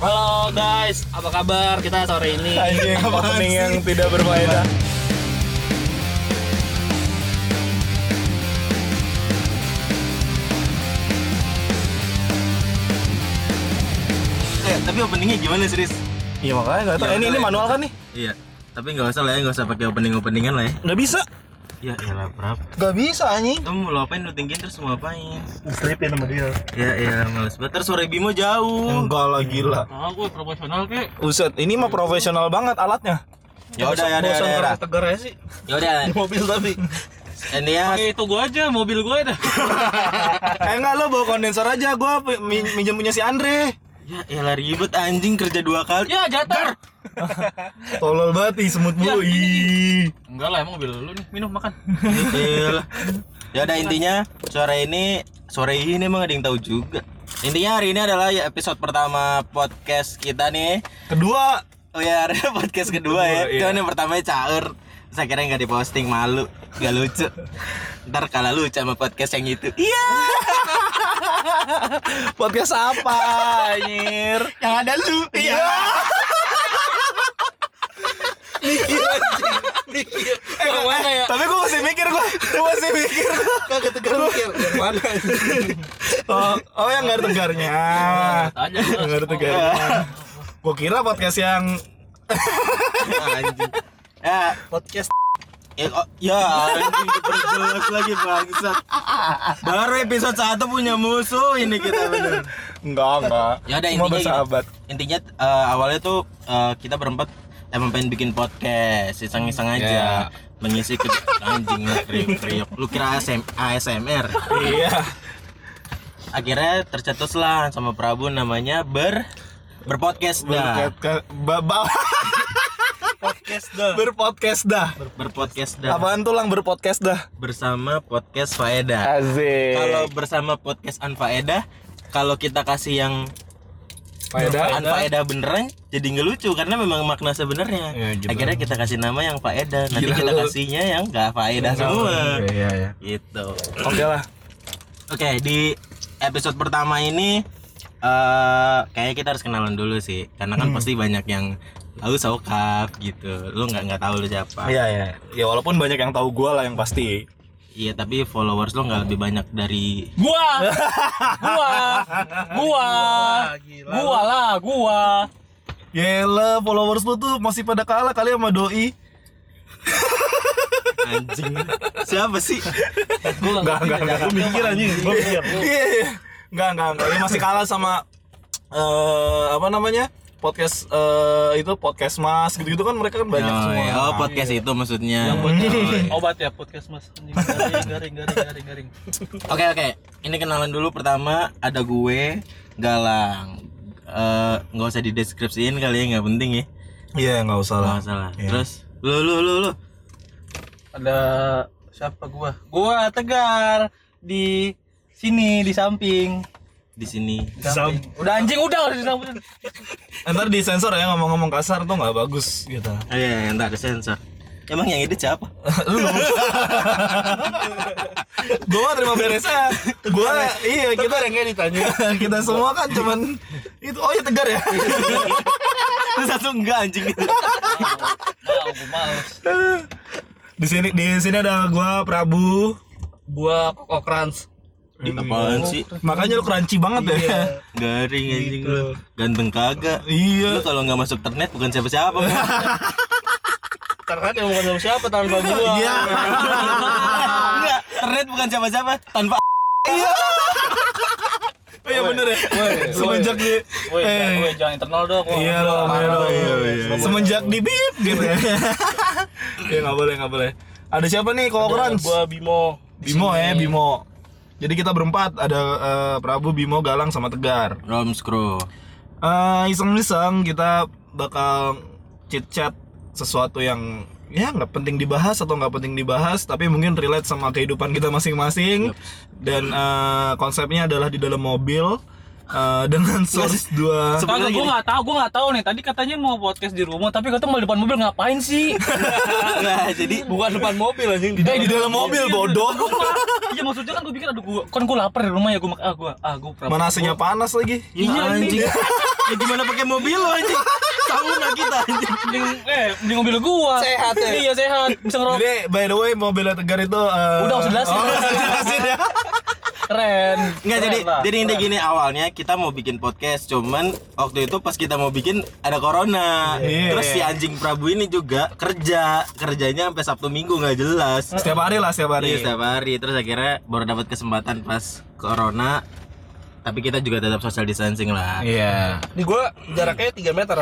Halo guys, apa kabar? Kita sore ini Anjing, opening yang tidak berfaedah. Eh, tapi openingnya gimana serius? Iya makanya nggak tahu. Ya, Eh, ini, ini manual kan nih? Iya. Tapi nggak usah lah ya, nggak usah pakai opening openingan lah ya. Nggak bisa. Ya, iyalah berapa? Nggak bisa anjing. Kamu mau apain lu tinggiin terus mau apain? Stripin sama dia. Ya, ya males banget. Terus suara Bimo jauh. Enggak lah gila. Nah, gue profesional kek. Uset, ini mah profesional banget alatnya. Ya udah, ya udah, ya Bosan udah, ya udah. tegar aja sih. Ya udah. Di mobil tapi. Ini ya. Pakai itu gue aja, mobil gue dah. eh enggak lo bawa kondenser aja gua min- minjem punya si Andre. Ya, iyalah ribet anjing kerja dua kali. Ya jatuh. Tolol banget ih, semut mulu. Ih. Enggak lah, emang mobil lu nih. Minum makan. Ya udah intinya sore ini sore ini emang ada yang tahu juga. Intinya hari ini adalah ya episode pertama podcast kita nih. Kedua, Oh ya, ada podcast kedua, ya. Kedua, iya. Kan yang pertamanya caur. Saya kira nggak diposting malu, nggak lucu. Ntar kalah lucu sama podcast yang itu. Iya. podcast apa anjir? Yang ada lu. Iya. Eh, mana ya? Tapi gua masih mikir gua. Gua masih mikir. Kagak tegar mikir. Yang mana? Oh, oh yang nggak ada tegarnya. Tanya Yang nggak ada tegarnya. Gua kira podcast yang Anjing. Ya, podcast Ya, oh, ya anjing diperjelas lagi bangsat. Baru episode 1 punya musuh ini kita bener. enggak enggak. Ya Semua intinya bersahabat. Intinya eh, awalnya tuh eh, kita berempat emang pengen bikin podcast, iseng-iseng aja. Mengisi ke anjing kriuk-kriuk. Lu kira ASM, ASMR? Iya. Akhirnya tercetuslah sama Prabu namanya ber berpodcast dah. Berkat- ba- ba- Podcast dah. berpodcast dah. Berpodcast dah. Apaan tuh lang berpodcast dah? Bersama podcast Faedah. Azik. Kalau bersama podcast Anfaedah, kalau kita kasih yang faedah Anfaedah beneran jadi nggak lucu karena memang makna sebenarnya. Ya, gitu. Akhirnya kita kasih nama yang faedah. Nanti Gila. kita kasihnya yang nggak faedah semua. Iya iya. Gitu. Oke lah. Oke, di episode pertama ini eh kayaknya kita harus kenalan dulu sih. Karena kan pasti banyak yang tahu sokap gitu. Lu nggak nggak tahu lu siapa. Iya iya. Ya walaupun banyak yang tahu gua lah yang pasti. Iya, tapi followers lu nggak lebih banyak dari Gua. Gua. Gua. Gua lah, gua. Yelah followers lu tuh masih pada kalah kali sama doi. anjing. Siapa sih? Gua Enggak enggak enggak. Gua mikir anjing. Gua mikir. Iya iya. Enggak enggak enggak. Dia masih kalah sama eh apa namanya? Podcast eh itu podcast mas gitu-gitu kan mereka kan banyak oh, semua. oh, podcast itu maksudnya. Obat ya podcast Mas. Garing, garing, garing, garing, garing. Oke oke, ini kenalan dulu pertama ada gue Galang. Eh, nggak usah dideskripsiin kali ya nggak penting ya. Iya nggak usah lah. Nggak masalah. Iya. Terus lu lu lu lu. Ada siapa gua? Gua Tegar di sini di samping. Di sini. Di. Udah anjing udah udah di samping. Ntar di sensor ya ngomong-ngomong kasar tuh nggak bagus gitu. Oh iya, entar ada sensor. Emang yang edit siapa? Gua mah terima beresnya. Gua iya kita yang ditanya. kita semua kan cuman itu oh ya tegar ya. Terus satu enggak anjing gitu. Mau, gua males. di sini di sini ada gua Prabu. Gua Koko Crunch. Apaan sih? Makanya lu crunchy banget ya. Garing anjing lu. Ganteng kagak. Lu Iya. kalau nggak masuk internet bukan siapa-siapa. Karena yang bukan sama siapa tanpa gua. Iya. Enggak, internet bukan siapa-siapa tanpa Oh iya bener ya. Semenjak di Woi, eh woi, jangan internal dong. Iya dong, iya iya, iya. Semenjak di bip gitu ya. Ya nggak boleh nggak boleh. Ada siapa nih kalau Crunch? Gua Bimo. Bimo ya Bimo. Jadi kita berempat ada eh, Prabu, Bimo, Galang sama Tegar. Rom screw. Eh, iseng-iseng kita bakal chit chat sesuatu yang ya nggak penting dibahas atau nggak penting dibahas tapi mungkin relate sama kehidupan kita masing-masing dan eh, konsepnya adalah di dalam mobil eh, dengan source dua Sebenarnya Kagak, gue nggak tahu, gue nggak tahu nih. Tadi katanya mau podcast di rumah, tapi katanya mau di depan mobil ngapain sih? Nah, jadi Bukan depan mobil anjing di di dalam mobil bodoh Iya maksudnya kan gue pikir aduh gue kan gue lapar di rumah ya gue ah gue ah gue mana AC-nya panas lagi iya anjing. ya gimana pakai mobil lo anjing? Sauna kita anjing. eh mending mobil gua Sehat ya? iya sehat bisa ngerokok jadi by the way mobil Tegar itu eh, Udah, usah jelasin. oh, jelasin ya keren Enggak jadi lah. jadi ini gini awalnya kita mau bikin podcast cuman waktu itu pas kita mau bikin ada corona. Iya. Terus si anjing Prabu ini juga kerja kerjanya sampai Sabtu Minggu nggak jelas. setiap hari lah setiap hari Iya setiap hari terus akhirnya baru dapat kesempatan pas corona tapi kita juga tetap social distancing lah. iya Ini gua jaraknya 3 meter.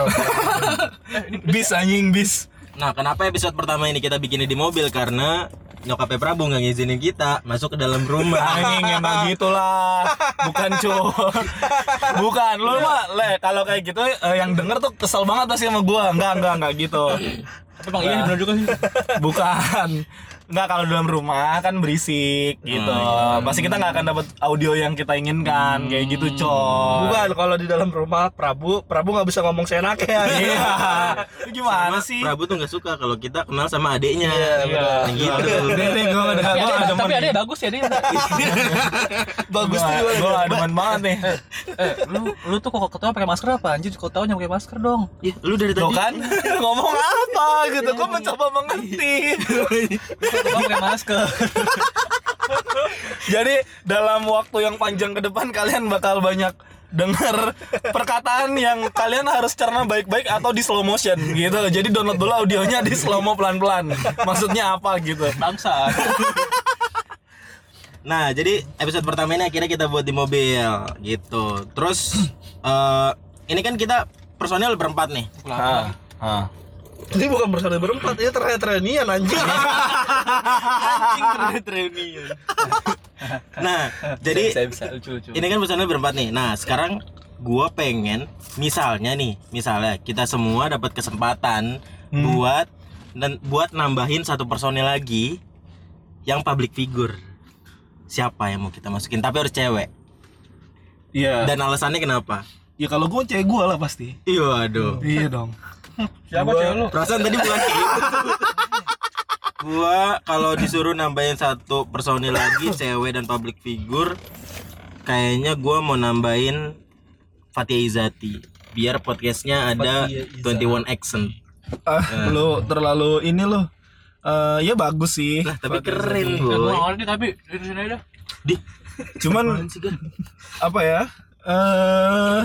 bis anjing bis Nah kenapa episode pertama ini kita bikinnya di mobil? Karena nyokapnya Prabu nggak ngizinin kita masuk ke dalam rumah. anjing emang gitulah. Bukan cuy. Bukan. Lu mah le kalau kayak gitu eh, yang denger tuh kesel banget pasti sama gua. Enggak enggak enggak gitu. Tapi bang iya benar juga sih. Bukan Enggak kalau dalam rumah kan berisik gitu. Pasti kita nggak akan dapat audio yang kita inginkan kayak gitu, coy. Bukan kalau di dalam rumah Prabu, Prabu nggak bisa ngomong seenaknya. Iya. Itu Gimana sih? Prabu tuh nggak suka kalau kita kenal sama adiknya. Iya, gitu. Deh, gue udah tapi gue ada ada tapi ada yang bagus ya dia Bagus tuh? Gue ada demen banget nih. eh lu lu tuh kok ketawa pakai masker apa anjir kok tahu pakai masker dong Ih, lu dari tadi kan ngomong apa gitu. Gue mencoba mengerti. Pakai masker Jadi dalam waktu yang panjang ke depan kalian bakal banyak dengar perkataan yang kalian harus cerna baik-baik atau di slow motion gitu. Jadi download dulu audionya di slow mo pelan-pelan. Maksudnya apa gitu. bangsa Nah, jadi episode pertama ini akhirnya kita buat di mobil gitu. Terus eh ini kan kita personil berempat nih. Ah, ah. Ini bukan personil berempat, ini terakhir trainean anjing. Nah, jadi saya bisa lucu lucu ini kan personil berempat nih. Nah, sekarang gua pengen misalnya nih, misalnya kita semua dapat kesempatan buat dan buat nambahin satu personil lagi yang public figure. Siapa yang mau kita masukin? Tapi harus cewek. Iya. Dan alasannya kenapa? Ya kalau gue cewek gue lah pasti. Iya, aduh. Iya dong. Siapa cewek lu Perasaan tadi bukan gitu. gua kalau disuruh nambahin satu personil lagi cewek dan public figure kayaknya gua mau nambahin Fatia Izati biar podcastnya ada Fathia 21 accent Ah, lu terlalu ini lo. Eh ya bagus sih. lah tapi keren Eh, gua boy ngerti tapi di sini aja di Cuman apa ya? Eh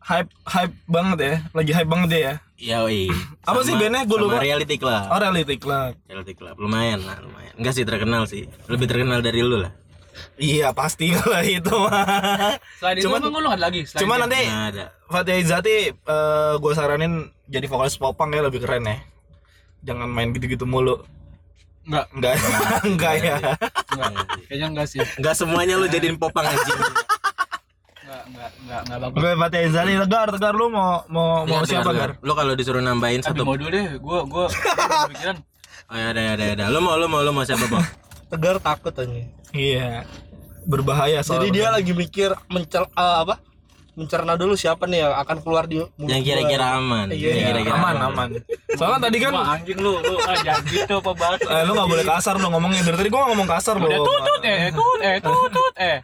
hype hype banget ya. Lagi hype banget dia ya. Ya oi Apa sih bandnya? Gua lupa. reality club Oh reality club. reality club lumayan lah lumayan enggak sih terkenal sih lebih terkenal dari lu lah Iya pasti kalau itu mah. selain itu Cuman- emang lu nggak ada lagi Selain Cuman nanti ada Fatih Izati eh gue saranin jadi vokalis popang ya lebih keren ya. Jangan main gitu-gitu mulu. nggak Enggak, enggak ya. nggak kayaknya enggak sih enggak semuanya lu jadiin popang anjing nggak nggak nggak nggak bagus Oke, Fatih Izati Tegar, Tegar lu mau mau mau siapa dengar, Gar? dengar. lu kalau disuruh nambahin satu mau dulu deh gua gua gua pikiran oh ya ada ada ada lu mau lu mau lu mau siapa bang Tegar takut anjing. Iya. Berbahaya soalnya. Jadi dia lagi mikir mencer eh, apa? Mencerna dulu siapa nih yang akan keluar di mulut yang gua. kira-kira aman Iya, yang kira-kira aman aman. Soalnya tadi kan Wah, anjing lu lu ah, jangan gitu apa banget eh, lu nggak boleh kasar lu ngomongnya dari tadi gua ngomong kasar lu. udah tutut eh tut eh tutut eh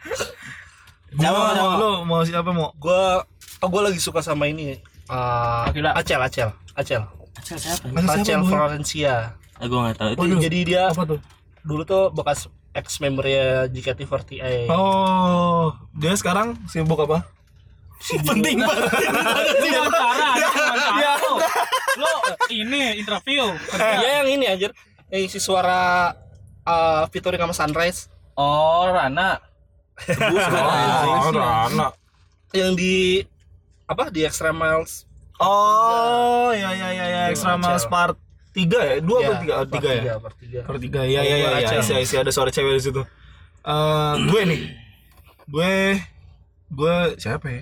Gua Siapa, mau, siapa? lu mau siapa mau? Gua oh, gua lagi suka sama ini. Eh Gila. Acel, Acel, Acel. Acel siapa Acel siapa, Boy? Florencia. ah gue nggak tahu itu Waduh. Jadi dia Apa tuh? dulu tuh bekas ex membernya JKT48. Oh, dia sekarang sibuk apa? Penting banget. wawancara wawancara lu lu ini interview Dia yang ini anjir. Yang isi suara uh, featuring sama Sunrise oh Rana Oh, Rana. yang di apa di Extreme Miles Oh, ya ya ya ya Extra. Miles Part 3 ya? 2 apa 3? Oh, 3 ya? part tiga. Part 3. Ya ya ya ya. Isi, isi ada suara cewek di situ. Eh, gue nih. Gue gue siapa ya?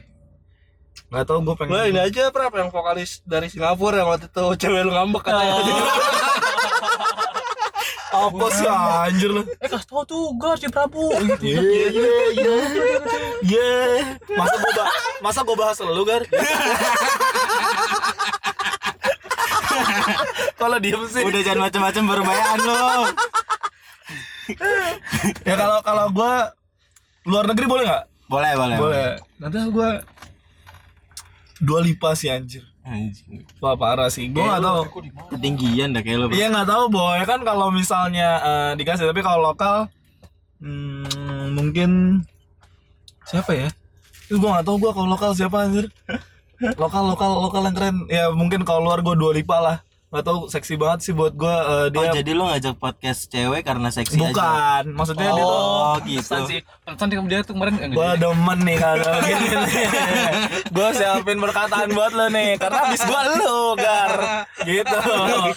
Gak tau gue pengen Gue ini aja berapa yang vokalis dari Singapura yang waktu itu cewek lu ngambek katanya. Oh Apa sih anjir lu? Eh kasih tau tuh gas si Prabu. Gitu. Iya iya iya. Iya. Masa gua ba- masa gua bahas lu, Gar? Kalau diem sih. Udah jangan macam-macam berbayaan lo. Ya kalau kalau gua luar negeri boleh nggak? Boleh, boleh. Boleh. Nanti gua dua lipa sih anjir. Anjing. Wah parah sih. Gua nggak tahu. Ketinggian dah kayak lo. Iya nggak tahu boy kan kalau misalnya eh, dikasih tapi kalau lokal hmm, mungkin siapa ya? Itu gua nggak tahu gua kalau lokal siapa anjir. Lokal lokal lokal yang keren. Ya mungkin kalau luar gua dua lipa lah. Nggak tahu seksi banget sih buat gua eh, Oh, dia. jadi lo ngajak podcast cewek karena seksi aja. Bukan, maksudnya dia tuh Oh, gitu. Pesan sih. Dia tuh kemarin enggak Gua jadi. demen nih kalau gini. Gua siapin perkataan buat lo nih karena abis gua lu gar gitu.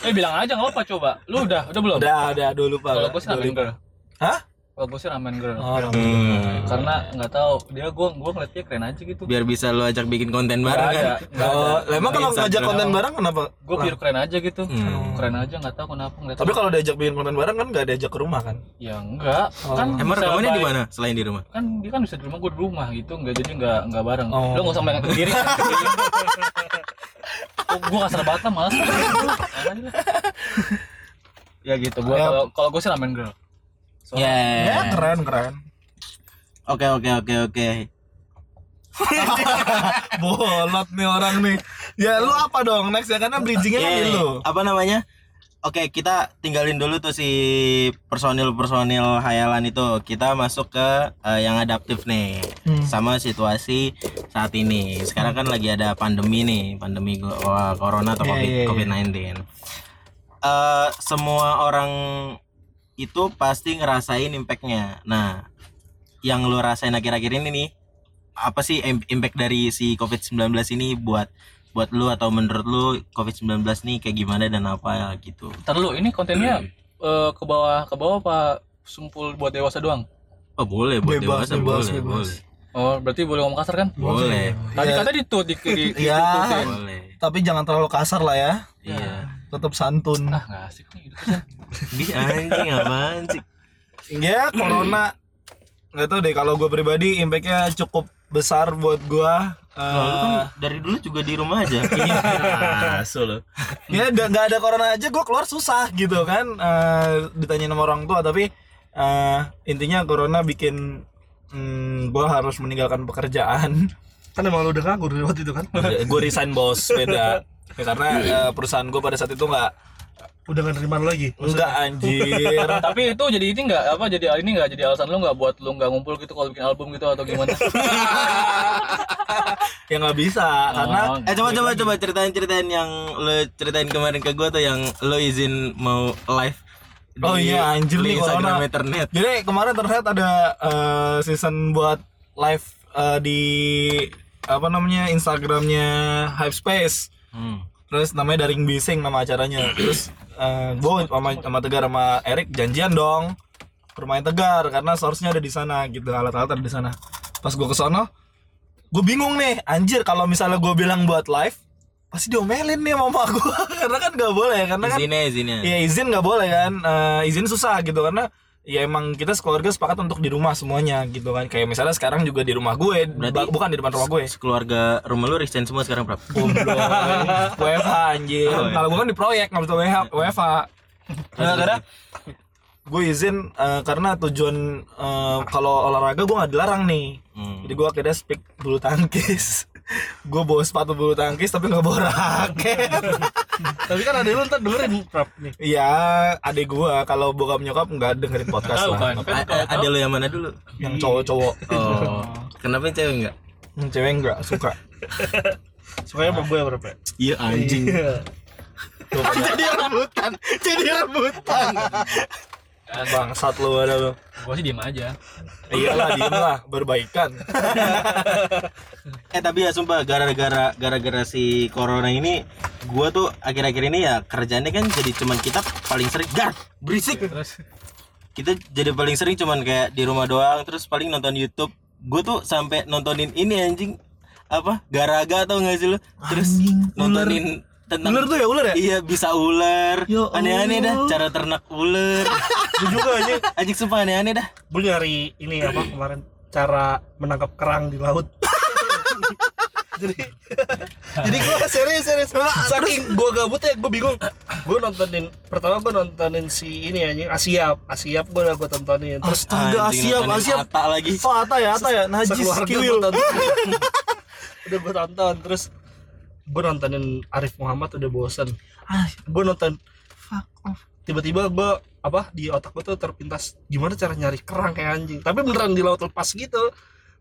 Eh bilang aja nggak apa coba. Lu udah, udah belum? Udah, udah dulu Pak. Kalau gue sih girl. Hah? Kalau gue sih ramen girl. Oh, Hmm. Karena nggak tahu dia gue gue ngeliat dia keren aja gitu. Biar bisa lo ajak bikin konten Nggak bareng ada, kan. nggak ada. Oh, emang kalau ngajak konten bareng kenapa? Gue pure keren aja gitu. Hmm. Keren aja nggak tahu kenapa ngeliat. Tapi kalau diajak bikin konten bareng kan nggak diajak ke rumah kan? ya enggak. Kan Emang rekamannya di mana selain di rumah? Kan dia kan bisa di rumah gue di rumah gitu. Enggak jadi enggak enggak bareng. Oh. Lu nggak usah main ke diri. oh, gue kasar banget lah malas. ya gitu. Gue Ya. kalau kalau gue sih ramen girl. So, Ya. Ya keren keren. Oke oke oke oke. Bolot nih orang nih. Ya lu apa dong next ya karena bridgingnya kan Eh, lu. apa namanya? Oke, kita tinggalin dulu tuh si personil-personil hayalan itu. Kita masuk ke eh, yang adaptif nih. Hmm. Sama situasi saat ini. Sekarang kan lagi ada pandemi nih, pandemi wah, corona atau Iya, Covid iya, iya. COVID-19. Eh, semua orang itu pasti ngerasain impactnya. Nah, yang lu rasain akhir-akhir ini nih, apa sih im- impact dari si COVID-19 ini buat buat lu atau menurut lu COVID-19 nih kayak gimana dan apa gitu. Ntar lu ini kontennya eh, ke bawah ke bawah apa sumpul buat dewasa doang? Oh, boleh buat Bebas, dewasa bebas, boleh, bebas. boleh. Oh, berarti boleh ngomong kasar kan? Boleh. Tadi Ya. kata ditut di, di, di, Ya. ditutin. Boleh. Tapi jangan terlalu kasar lah ya. Iya. Tetap santun. Ah, nggak asik nih gitu kan. Di anjing apaan sih? Ya corona nggak tahu deh kalau gue pribadi impactnya cukup besar buat gue. Nah, lu kan dari dulu juga di rumah aja. Iya, lo. Ya nggak nggak ada corona aja gue keluar susah gitu kan. Eh ditanya sama orang tua tapi eh intinya corona bikin hmm, gue harus meninggalkan pekerjaan. Kan emang lu udah nganggur waktu itu kan? gue resign bos beda. Ya, karena eh, perusahaan gue pada saat itu nggak Udah gak nerima lu lagi. nggak anjir. Tapi itu jadi ini nggak apa jadi ini nggak jadi alasan lu nggak buat lu nggak ngumpul gitu kalau bikin album gitu atau gimana? ya nggak bisa karena Oh, Eh coba coba coba ceritain ceritain yang lo ceritain kemarin ke gua tuh yang lo izin mau live. di- Oh iya, anjir di nih, Instagram corona. internet. Jadi kemarin terlihat ada eh, season buat live eh, di apa namanya Instagramnya Hypespace. Hmm. Terus namanya Daring Bising nama acaranya. Terus gue sama sama Tegar sama Erik janjian dong ke rumah Tegar karena source-nya ada di sana gitu alat-alat ada di sana. Pas gue ke sono, gue bingung nih anjir kalau misalnya gue bilang buat live pasti diomelin nih mama gue karena kan gak boleh karena kan Izinnya izinnya. Iya izin nggak boleh kan Eh, izin susah gitu karena ya emang kita sekeluarga sepakat untuk di rumah semuanya gitu kan. Kayak misalnya sekarang juga di rumah gue Berarti- bukan di depan rumah gue. Keluarga rumah lu resign semua sekarang, Prap. goblok WFH anjir. Oh, iya. kalau gue kan di proyek nggak bisa WFH nah, karena gue izin eh, karena tujuan eh, kalau olahraga gue nggak dilarang nih. Hmm. jadi gue akhirnya speak bulu tangkis gue bawa sepatu bulu tangkis tapi nggak bawa raket Tapi kan ada lu ntar dengerin Prap nih. Iya, adek gua kalau bokap nyokap nggak dengerin podcast lah. kan? Makanya Kan ada lo yang mana dulu? Yang cowok-cowok, Oh. Kenapa yang cewek enggak? yang cewek nggak suka. Sukanya sama gue berapa? Iya anjing. jadi rebutan. Jadi rebutan. Bangsat lu ada lu. Gua sih diem aja. Iyalah, diem lah, berbaikan. Eh tapi ya sumpah gara-gara gara-gara si corona ini gua tuh akhir-akhir ini ya kerjanya kan jadi cuman kita paling sering gar berisik. Terus. Kita jadi paling sering cuman kayak di rumah doang terus paling nonton YouTube. Gue tuh sampai nontonin ini anjing. Apa? Garaga atau nggak sih lu? Terus Anjing, nontonin tentang Ular tuh ya ular ya? Iya bisa ular. Ya Aneh-aneh dah cara ternak ular. Gue juga aja Anjing sumpah aneh-aneh dah. gue nyari ini apa kemarin cara menangkap kerang di laut jadi jadi gue serius serius saking gue gabut ya gue bingung gue nontonin pertama gue nontonin si ini anjing Asiap Asiap gue udah gue tontonin terus Astaga, Asiap, Asiap. Ata lagi. Oh, Ata ya, Ata ya. Najis, Kiwil. gue tonton udah gue tonton terus gue nontonin Arif Muhammad udah bosen Ah, gue nonton fuck off. tiba-tiba gue apa di otak gue tuh terpintas gimana cara nyari kerang kayak anjing tapi beneran di laut lepas gitu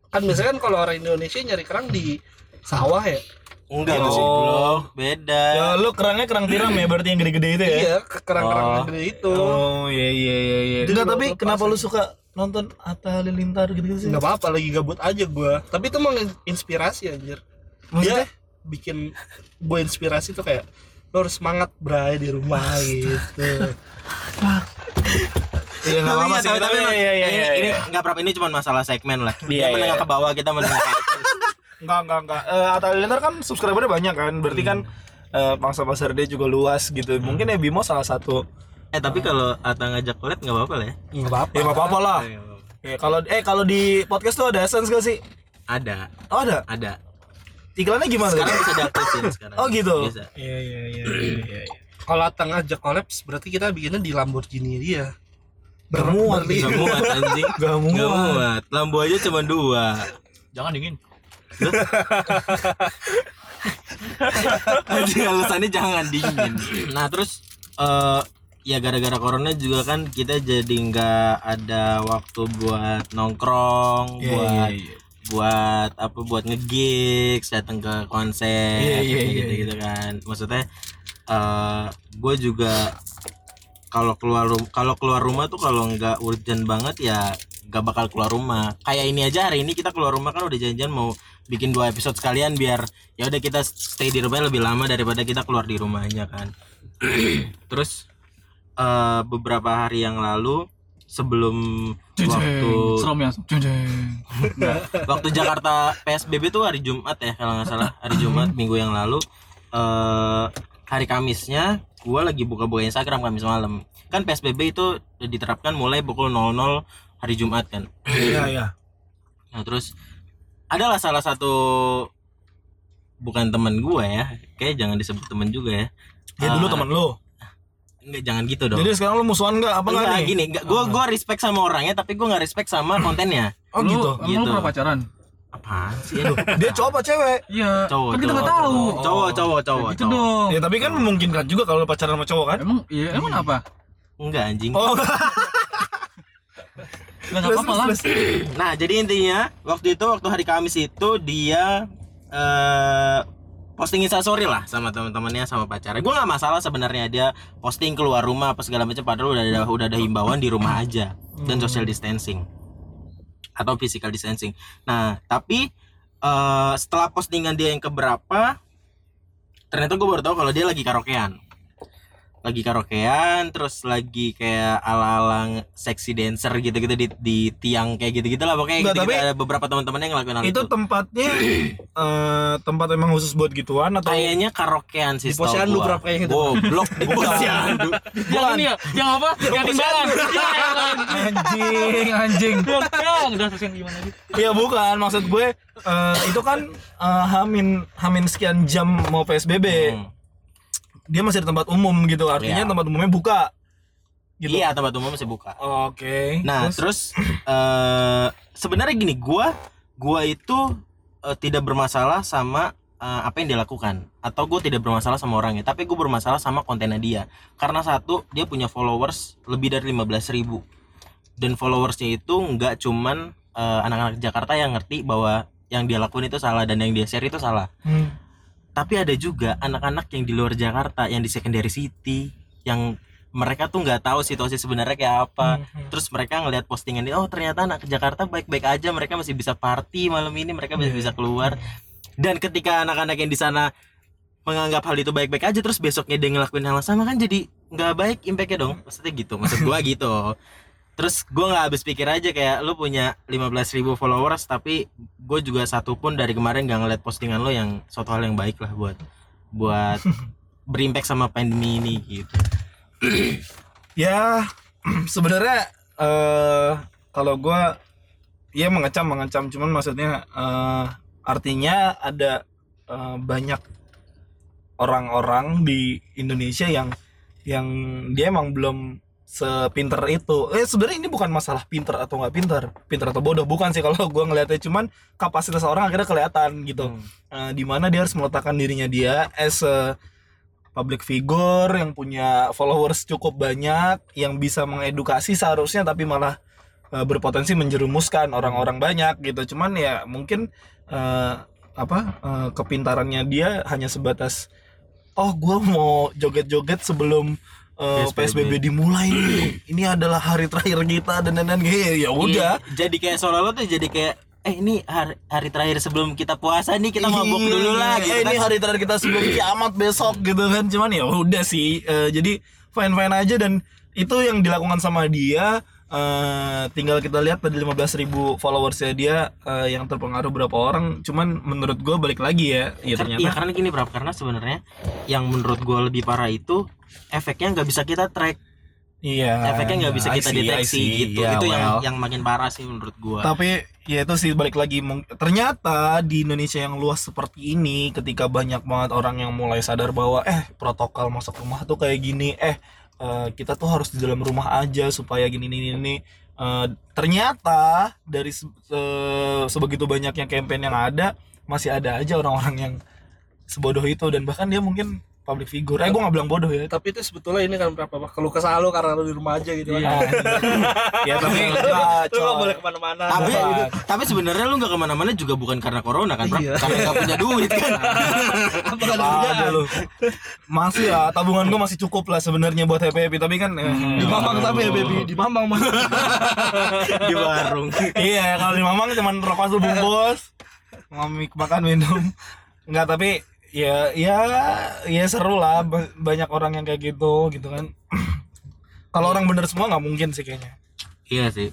kan biasanya kan kalau orang Indonesia nyari kerang di sawah ya Enggak Oh. sih, bro. Beda. Ya lu kerangnya kerang tiram ya berarti yang gede-gede itu ya? iya ke- kerang-kerang Oh. gede itu Oh iya iya iya iya. Enggak tapi lepas kenapa lu aja. suka nonton Atta Halilintar gitu-gitu sih? nggak apa-apa lagi gabut aja gue tapi itu menginspirasi anjir Maksudnya? dia bikin gue inspirasi tuh kayak lo harus semangat bray di rumah gitu Iya enggak apa-apa sih. tapi, Tapi iya iya ini, iya. ini iya. nggak apa ini cuma masalah segmen lah. Iya, Dia menengah iya. ke bawah kita menengah. Enggak enggak enggak. Eh Atta Halilintar kan subscribernya banyak kan. Berarti kan eh, pangsa pasar dia juga luas gitu. Mungkin ya Bimo salah satu. Eh tapi kalau Ata ngajak collab nggak apa-apa lah ya. nggak apa-apa Ya enggak apa-apa lah. Iya, Ya, kalau eh kalau di podcast tuh ada essence gak sih? Ada, Oh ada. ada. Iklannya gimana? Sekarang bisa diaktifin sekarang. Oh gitu. Bisa. Iya iya iya iya. iya. kalau tengah ngajak kolaps berarti kita bikinnya di Lamborghini dia Gak muat, berli- Gak muat anjing. Gak muat. Gak muat. Lampu aja cuma dua. Jangan dingin. Anjing alasannya jangan dingin. Nah terus eh ya gara-gara corona juga kan kita jadi nggak ada waktu buat nongkrong, Iya, buat iya, iya. Buat apa buat ngegigs, datang ke konser, Iya, iya, kayak iya, gitu-gitu kan. Maksudnya eh gue juga kalau keluar kalau keluar rumah tuh kalau nggak urgent banget ya nggak bakal keluar rumah. Kayak ini aja hari ini kita keluar rumah kan udah janjian mau bikin dua episode sekalian biar ya udah kita stay di rumah lebih lama daripada kita keluar di rumahnya kan. Terus eh, beberapa hari yang lalu sebelum waktu Serem ya. Jeng, jeng. waktu Jakarta PSBB tuh hari Jumat ya kalau nggak salah hari Jumat minggu yang lalu eh hari Kamisnya gua lagi buka-buka Instagram Kamis malam kan PSBB itu diterapkan mulai pukul 00 hari Jumat kan Iya iya. nah terus adalah salah satu bukan teman gua ya kayak jangan disebut teman juga ya Dia dulu Eh, teman lu. Enggak jangan gitu dong Jadi sekarang lu musuhan enggak? Apa enggak enggak nih? gini enggak gua gua respect sama orangnya tapi gua nggak respect sama kontennya Oh Lu- gitu. Emang Gitu. lu pernah pacaran? apaan sih Dia cowok apa cewek? Iya. Cowok, Kan kita cowok, nggak tahu. cowok cowok cowok Gitu cowok. dong. Ya tapi kan memungkinkan juga kalau lu pacaran sama cowok kan? Emang iya emang apa? enggak anjing Oh, Enggak nggak apa-apa lah. Nah, jadi intinya waktu itu waktu hari Kamis itu dia eh posting instastory lah sama teman-temannya sama pacarnya. Gue nggak masalah sebenarnya dia posting keluar rumah apa segala macam padahal udah ada udah ada himbauan di rumah aja dan social distancing atau physical distancing. Nah, tapi eh setelah postingan dia yang keberapa ternyata gue baru tahu kalau dia lagi karaokean lagi karaokean terus lagi kayak ala-ala seksi dancer gitu-gitu di, di tiang kayak gitu-gitu lah pokoknya Nggak, gitu, tapi ada beberapa teman-teman yang ngelakuin hal itu itu, tempatnya eh tempat emang khusus buat gituan atau kayaknya karaokean sih Di posyandu berapa kayak gitu? goblok di posyandu Yang ini ya, yang apa? Yang timbangan. Iya, anjing anjing. Yang yang udah selesai gimana sih? Iya bukan. Maksud gue eh, itu kan eh, hamin hamin sekian jam mau PSBB Hmm. Dia masih di tempat umum gitu artinya Iya. tempat umumnya buka gitu iya tempat umum masih buka oke Nah, terus eh sebenarnya gini, gua gua itu eh, tidak bermasalah sama eh, apa yang dia lakukan atau gue tidak bermasalah sama orangnya, tapi gue bermasalah sama kontennya dia. Karena satu, dia punya followers lebih dari 15.000 ribu dan followersnya itu nggak cuman anak-anak Jakarta yang ngerti bahwa yang dia lakuin itu salah dan yang dia share itu salah. Hmm. Tapi ada juga anak-anak yang di luar Jakarta yang di secondary city yang mereka tuh nggak tahu situasi sebenarnya kayak apa Hmm. terus mereka ngelihat postingan ini oh ternyata anak ke Jakarta baik-baik aja mereka masih bisa party malam ini mereka masih Iya. bisa keluar dan ketika anak-anak yang di sana menganggap hal itu baik-baik aja terus besoknya dia ngelakuin hal sama kan jadi nggak baik impactnya dong maksudnya gitu maksud gua gitu terus gua nggak habis pikir aja kayak lu punya 15.000 followers tapi gue juga satu pun dari kemarin nggak ngeliat postingan lo yang suatu hal yang baik lah buat buat berimpact sama pandemi ini gitu. Ya sebenarnya eh kalau gua ya mengecam mengecam cuman maksudnya eh artinya ada eh, banyak orang-orang di Indonesia yang yang dia emang belum sepinter itu. Eh sebenarnya ini bukan masalah pinter atau nggak pinter, pinter atau bodoh bukan sih kalau gua ngeliatnya cuman kapasitas orang akhirnya kelihatan gitu. Eh, di mana dia harus meletakkan dirinya dia as a public figure yang punya followers cukup banyak yang bisa mengedukasi seharusnya tapi malah eh, berpotensi menjerumuskan orang-orang banyak gitu cuman ya mungkin eh, apa eh, kepintarannya dia hanya sebatas oh gua mau joget-joget sebelum eh, PSBB. PSBB dimulai nih ini adalah hari terakhir kita dan dan dan ya udah Iya, jadi kayak seolah-olah tuh jadi kayak eh ini hari, hari terakhir sebelum kita puasa nih kita mabuk Iya, dulu lah eh, gitu ini kan. hari terakhir kita sebelum kiamat besok gitu kan cuman ya udah sih Eh, jadi fine fine aja dan itu yang dilakukan sama dia eh, tinggal kita lihat tadi 15.000 followersnya dia eh, yang terpengaruh berapa orang cuman menurut gue balik lagi ya ya Kan- ternyata Iya karena gini Prab, karena sebenarnya yang menurut gua lebih parah itu efeknya nggak bisa kita track, iya efeknya nggak bisa kita see, deteksi see. gitu. Ya, itu yang well. yang makin parah sih menurut gua. Tapi ya itu sih balik lagi ternyata di Indonesia yang luas seperti ini ketika banyak banget orang yang mulai sadar bahwa eh protokol masuk rumah tuh kayak gini eh eh, kita tuh harus di dalam rumah aja supaya gini gini ini Eh, ternyata dari se- se- sebegitu banyaknya campaign yang ada masih ada aja orang-orang yang sebodoh itu. Dan bahkan dia mungkin public figure eh gue nggak bilang bodoh ya tapi itu sebetulnya ini kan berapa apa kalau kesal lu karena lu di rumah aja gitu Iya, kan ya tapi lu nggak coy. boleh ke mana-mana tapi Bukan. tapi sebenarnya lu nggak ke mana-mana juga bukan karena corona kan? Iya. karena nggak punya duit kan. apa ada lu. Masih ya, tabungan gua masih cukup lah sebenarnya buat happy happy tapi kan eh, di mamang tapi ya baby di mamang mah di warung. iya kalau di mamang cuman rokok sebungkus ngamik makan minum Enggak tapi ya ya ya seru lah Ba- banyak orang yang kayak gitu gitu kan kalau orang bener semua nggak mungkin sih kayaknya Iya sih.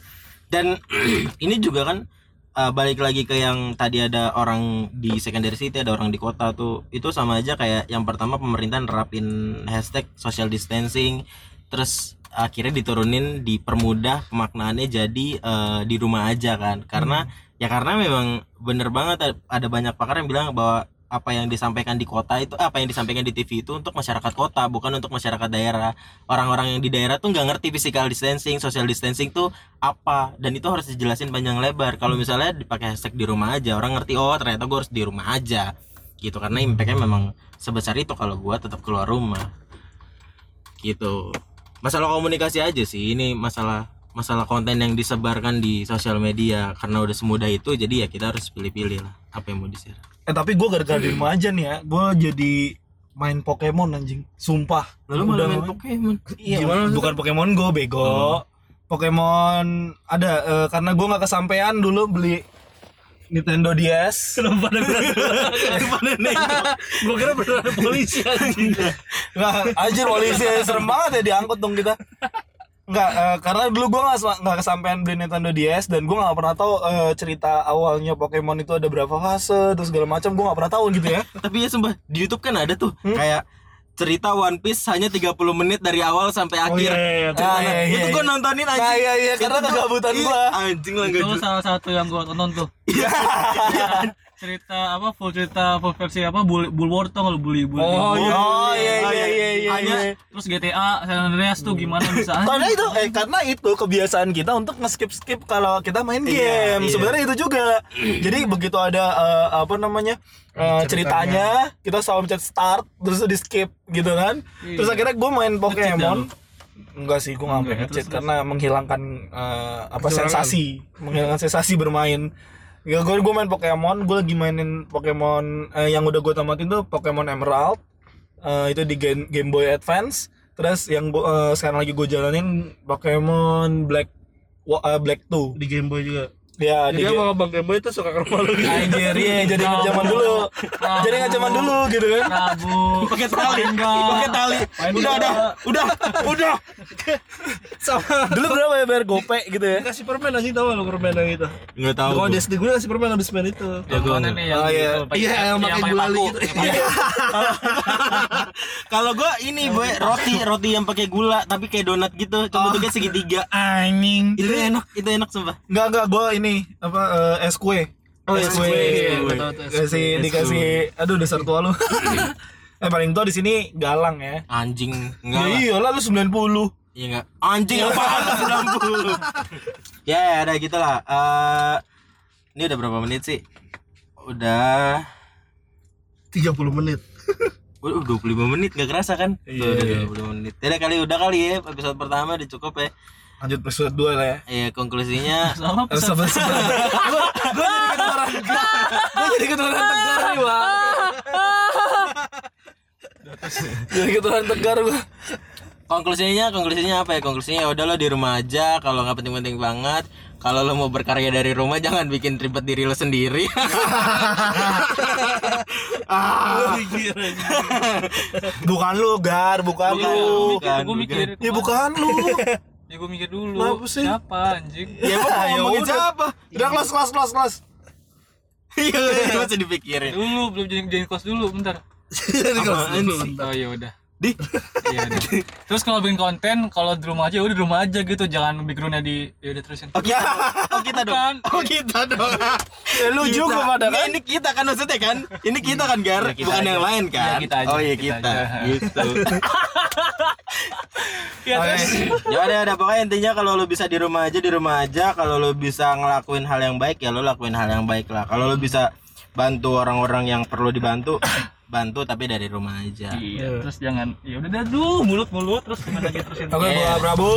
Dan ini juga kan uh, balik lagi ke yang tadi ada orang di secondary city, ada orang di kota tuh. Itu sama aja kayak yang pertama pemerintah nerapin hashtag social distancing, terus akhirnya diturunin dipermudah pemaknaannya jadi uh, di rumah aja kan. Karena ya karena memang bener banget ada banyak pakar yang bilang bahwa apa yang disampaikan di kota itu apa yang disampaikan di TV itu untuk masyarakat kota bukan untuk masyarakat daerah. Orang-orang yang di daerah tuh nggak ngerti physical distancing social distancing tuh apa. Dan itu harus dijelasin panjang lebar. Kalau misalnya dipakai hashtag di rumah aja orang ngerti oh ternyata gue harus di rumah aja. Gitu karena impactnya memang sebesar itu kalau gua tetap keluar rumah. Gitu. Masalah komunikasi aja sih ini masalah masalah konten yang disebarkan di sosial media. Karena udah semudah itu jadi ya kita harus pilih-pilih lah apa yang mau di share eh tapi gua gara-gara di rumah aja nih ya gua jadi main Pokemon anjing. Sumpah. Lalu malah Udah main Pokemon. Iya, Gimana maksudnya? bukan Pokemon Go bego. Pokemon ada eh, karena gua nggak kesampaian dulu beli Nintendo DS. kenapa ada Gimana nih gue kira beneran ada polisi anjing. Nggak, anjir polisi serem banget ya diangkut dong kita. Enggak, eh, karena dulu gua nggak sa- nggak kesampaian beli Nintendo DS dan gua nggak pernah tahu eh, cerita awalnya Pokemon itu ada berapa fase terus segala macam gua nggak pernah tahu gitu ya. tapi ya sumpah di YouTube kan ada tuh kayak cerita One Piece hanya 30 menit dari awal sampai oh akhir iya iya iya. Ah, iya, iya, itu iya. gua nontonin anjing Nah, iya, iya, karena Itu kegabutan iya, gua. anjing lah itu salah satu yang gua tonton tuh cerita apa full cerita full versi apa bull bullwar tuh kalau bully bully Oh, iya. Oh iya iya iya iya. Hanya iya. terus GTA San Andreas tuh gimana bisa Karena itu eh karena itu kebiasaan kita untuk nge-skip skip kalau kita main game. Iya, iya. Sebenarnya itu juga. Jadi begitu ada eh, apa namanya? Eh, ceritanya. kita selalu mencet start terus di skip gitu kan. Terus akhirnya gue main Pokemon Enggak sih, gue nggak ngechat karena menghilangkan eh, apa Kecurangan. sensasi, menghilangkan sensasi bermain. Ya gue gue main Pokemon, gue lagi mainin Pokemon eh, yang udah gue tamatin tuh Pokemon Emerald, eh, itu di Game, Game Boy Advance. Terus yang gua, eh, sekarang lagi gue jalanin Pokemon Black eh, Black 2 di Game Boy juga Ya, di jadi Game- abang abang Game Boy itu suka ke rumah lu gitu Anjir, iya, jadi zaman dulu. Jadi zaman dulu gitu kan. Rabu pakai tali pakai tali udah udah udah udah sama Dulu berapa ya bayar gope gitu ya? kasih permen anjing tau gak lu permen yang itu nggak tahu kalau gua. di SD gue kasih permen habis main itu Ya, gua Oh, iya. Iya, yang pakai gulali gitu. Kalau gua ini boy roti roti yang pakai gula tapi kayak donat gitu, coba bentuknya segitiga. Anjing. Itu enak, itu enak sumpah. Enggak enggak gue ini apa eh, es kue. Oh, es kue. Kasih kue. dikasih aduh dasar tua lu. eh paling tua di sini galang ya. Anjing Ya enggak lah. iya lah lu 90. Iya enggak. Anjing apaan lu 90. ya, ya udah gitu lah. Eh ini udah berapa menit sih? Udah 30 menit. Udah 25 menit gak kerasa kan? Iya, iya. udah 20 menit. Tidak kali udah kali ya episode pertama udah cukup ya. Lanjut episode 2 lah ya. Iya konklusinya Sama sabar. Gue jadi keturunan Gue jadi keturunan tegar nih bang. Jadi keturunan tegar gue. konklusinya konklusinya apa ya konklusinya ya udah lo di rumah aja kalau nggak penting-penting banget kalau lo mau berkarya dari rumah jangan bikin ribet diri lo sendiri ah, Bukan lu gar, bukan, Bukan, lu. bukan. gue mikir Ya bukan lu. Ya gue mikir dulu Kenapa sih? siapa anjing? Ya emang mau Ya ngomongin siapa? Udah kelas kelas kelas kelas. iya masih dipikirin. Dulu belum jadi jadi kos dulu bentar. Apaan sih? oh ya udah. Di. Iya terus kalau bikin konten kalau di rumah aja udah di rumah aja gitu jangan backgroundnya di ya udah terusin. Oh kita. Oh kita dong. Oh kita dong. Ya lu Kita. juga pada kan. ini kita kan maksudnya kan? Ini kita kan gar. Ya, kita bukan aja. yang lain kan? Ya, kita aja, oh iya kita kita, aja. gitu ya terus? Ya udah pokoknya intinya kalau lu bisa di rumah aja di rumah aja. Kalau lu bisa ngelakuin hal yang baik ya lu lakuin hal yang baik lah. Kalau lu bisa bantu orang-orang yang perlu dibantu bantu tapi dari rumah aja. Iya terus jangan ya udah dah duh mulut mulut terus gimana lagi terusin Oke, Iya. gua Prabu.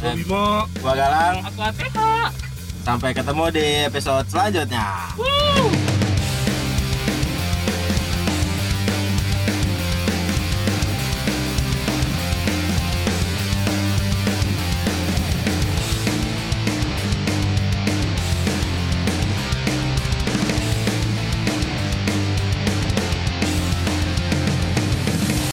Dan Bimo. gua galang. Aku Ateka sampai ketemu di episode selanjutnya. Woo!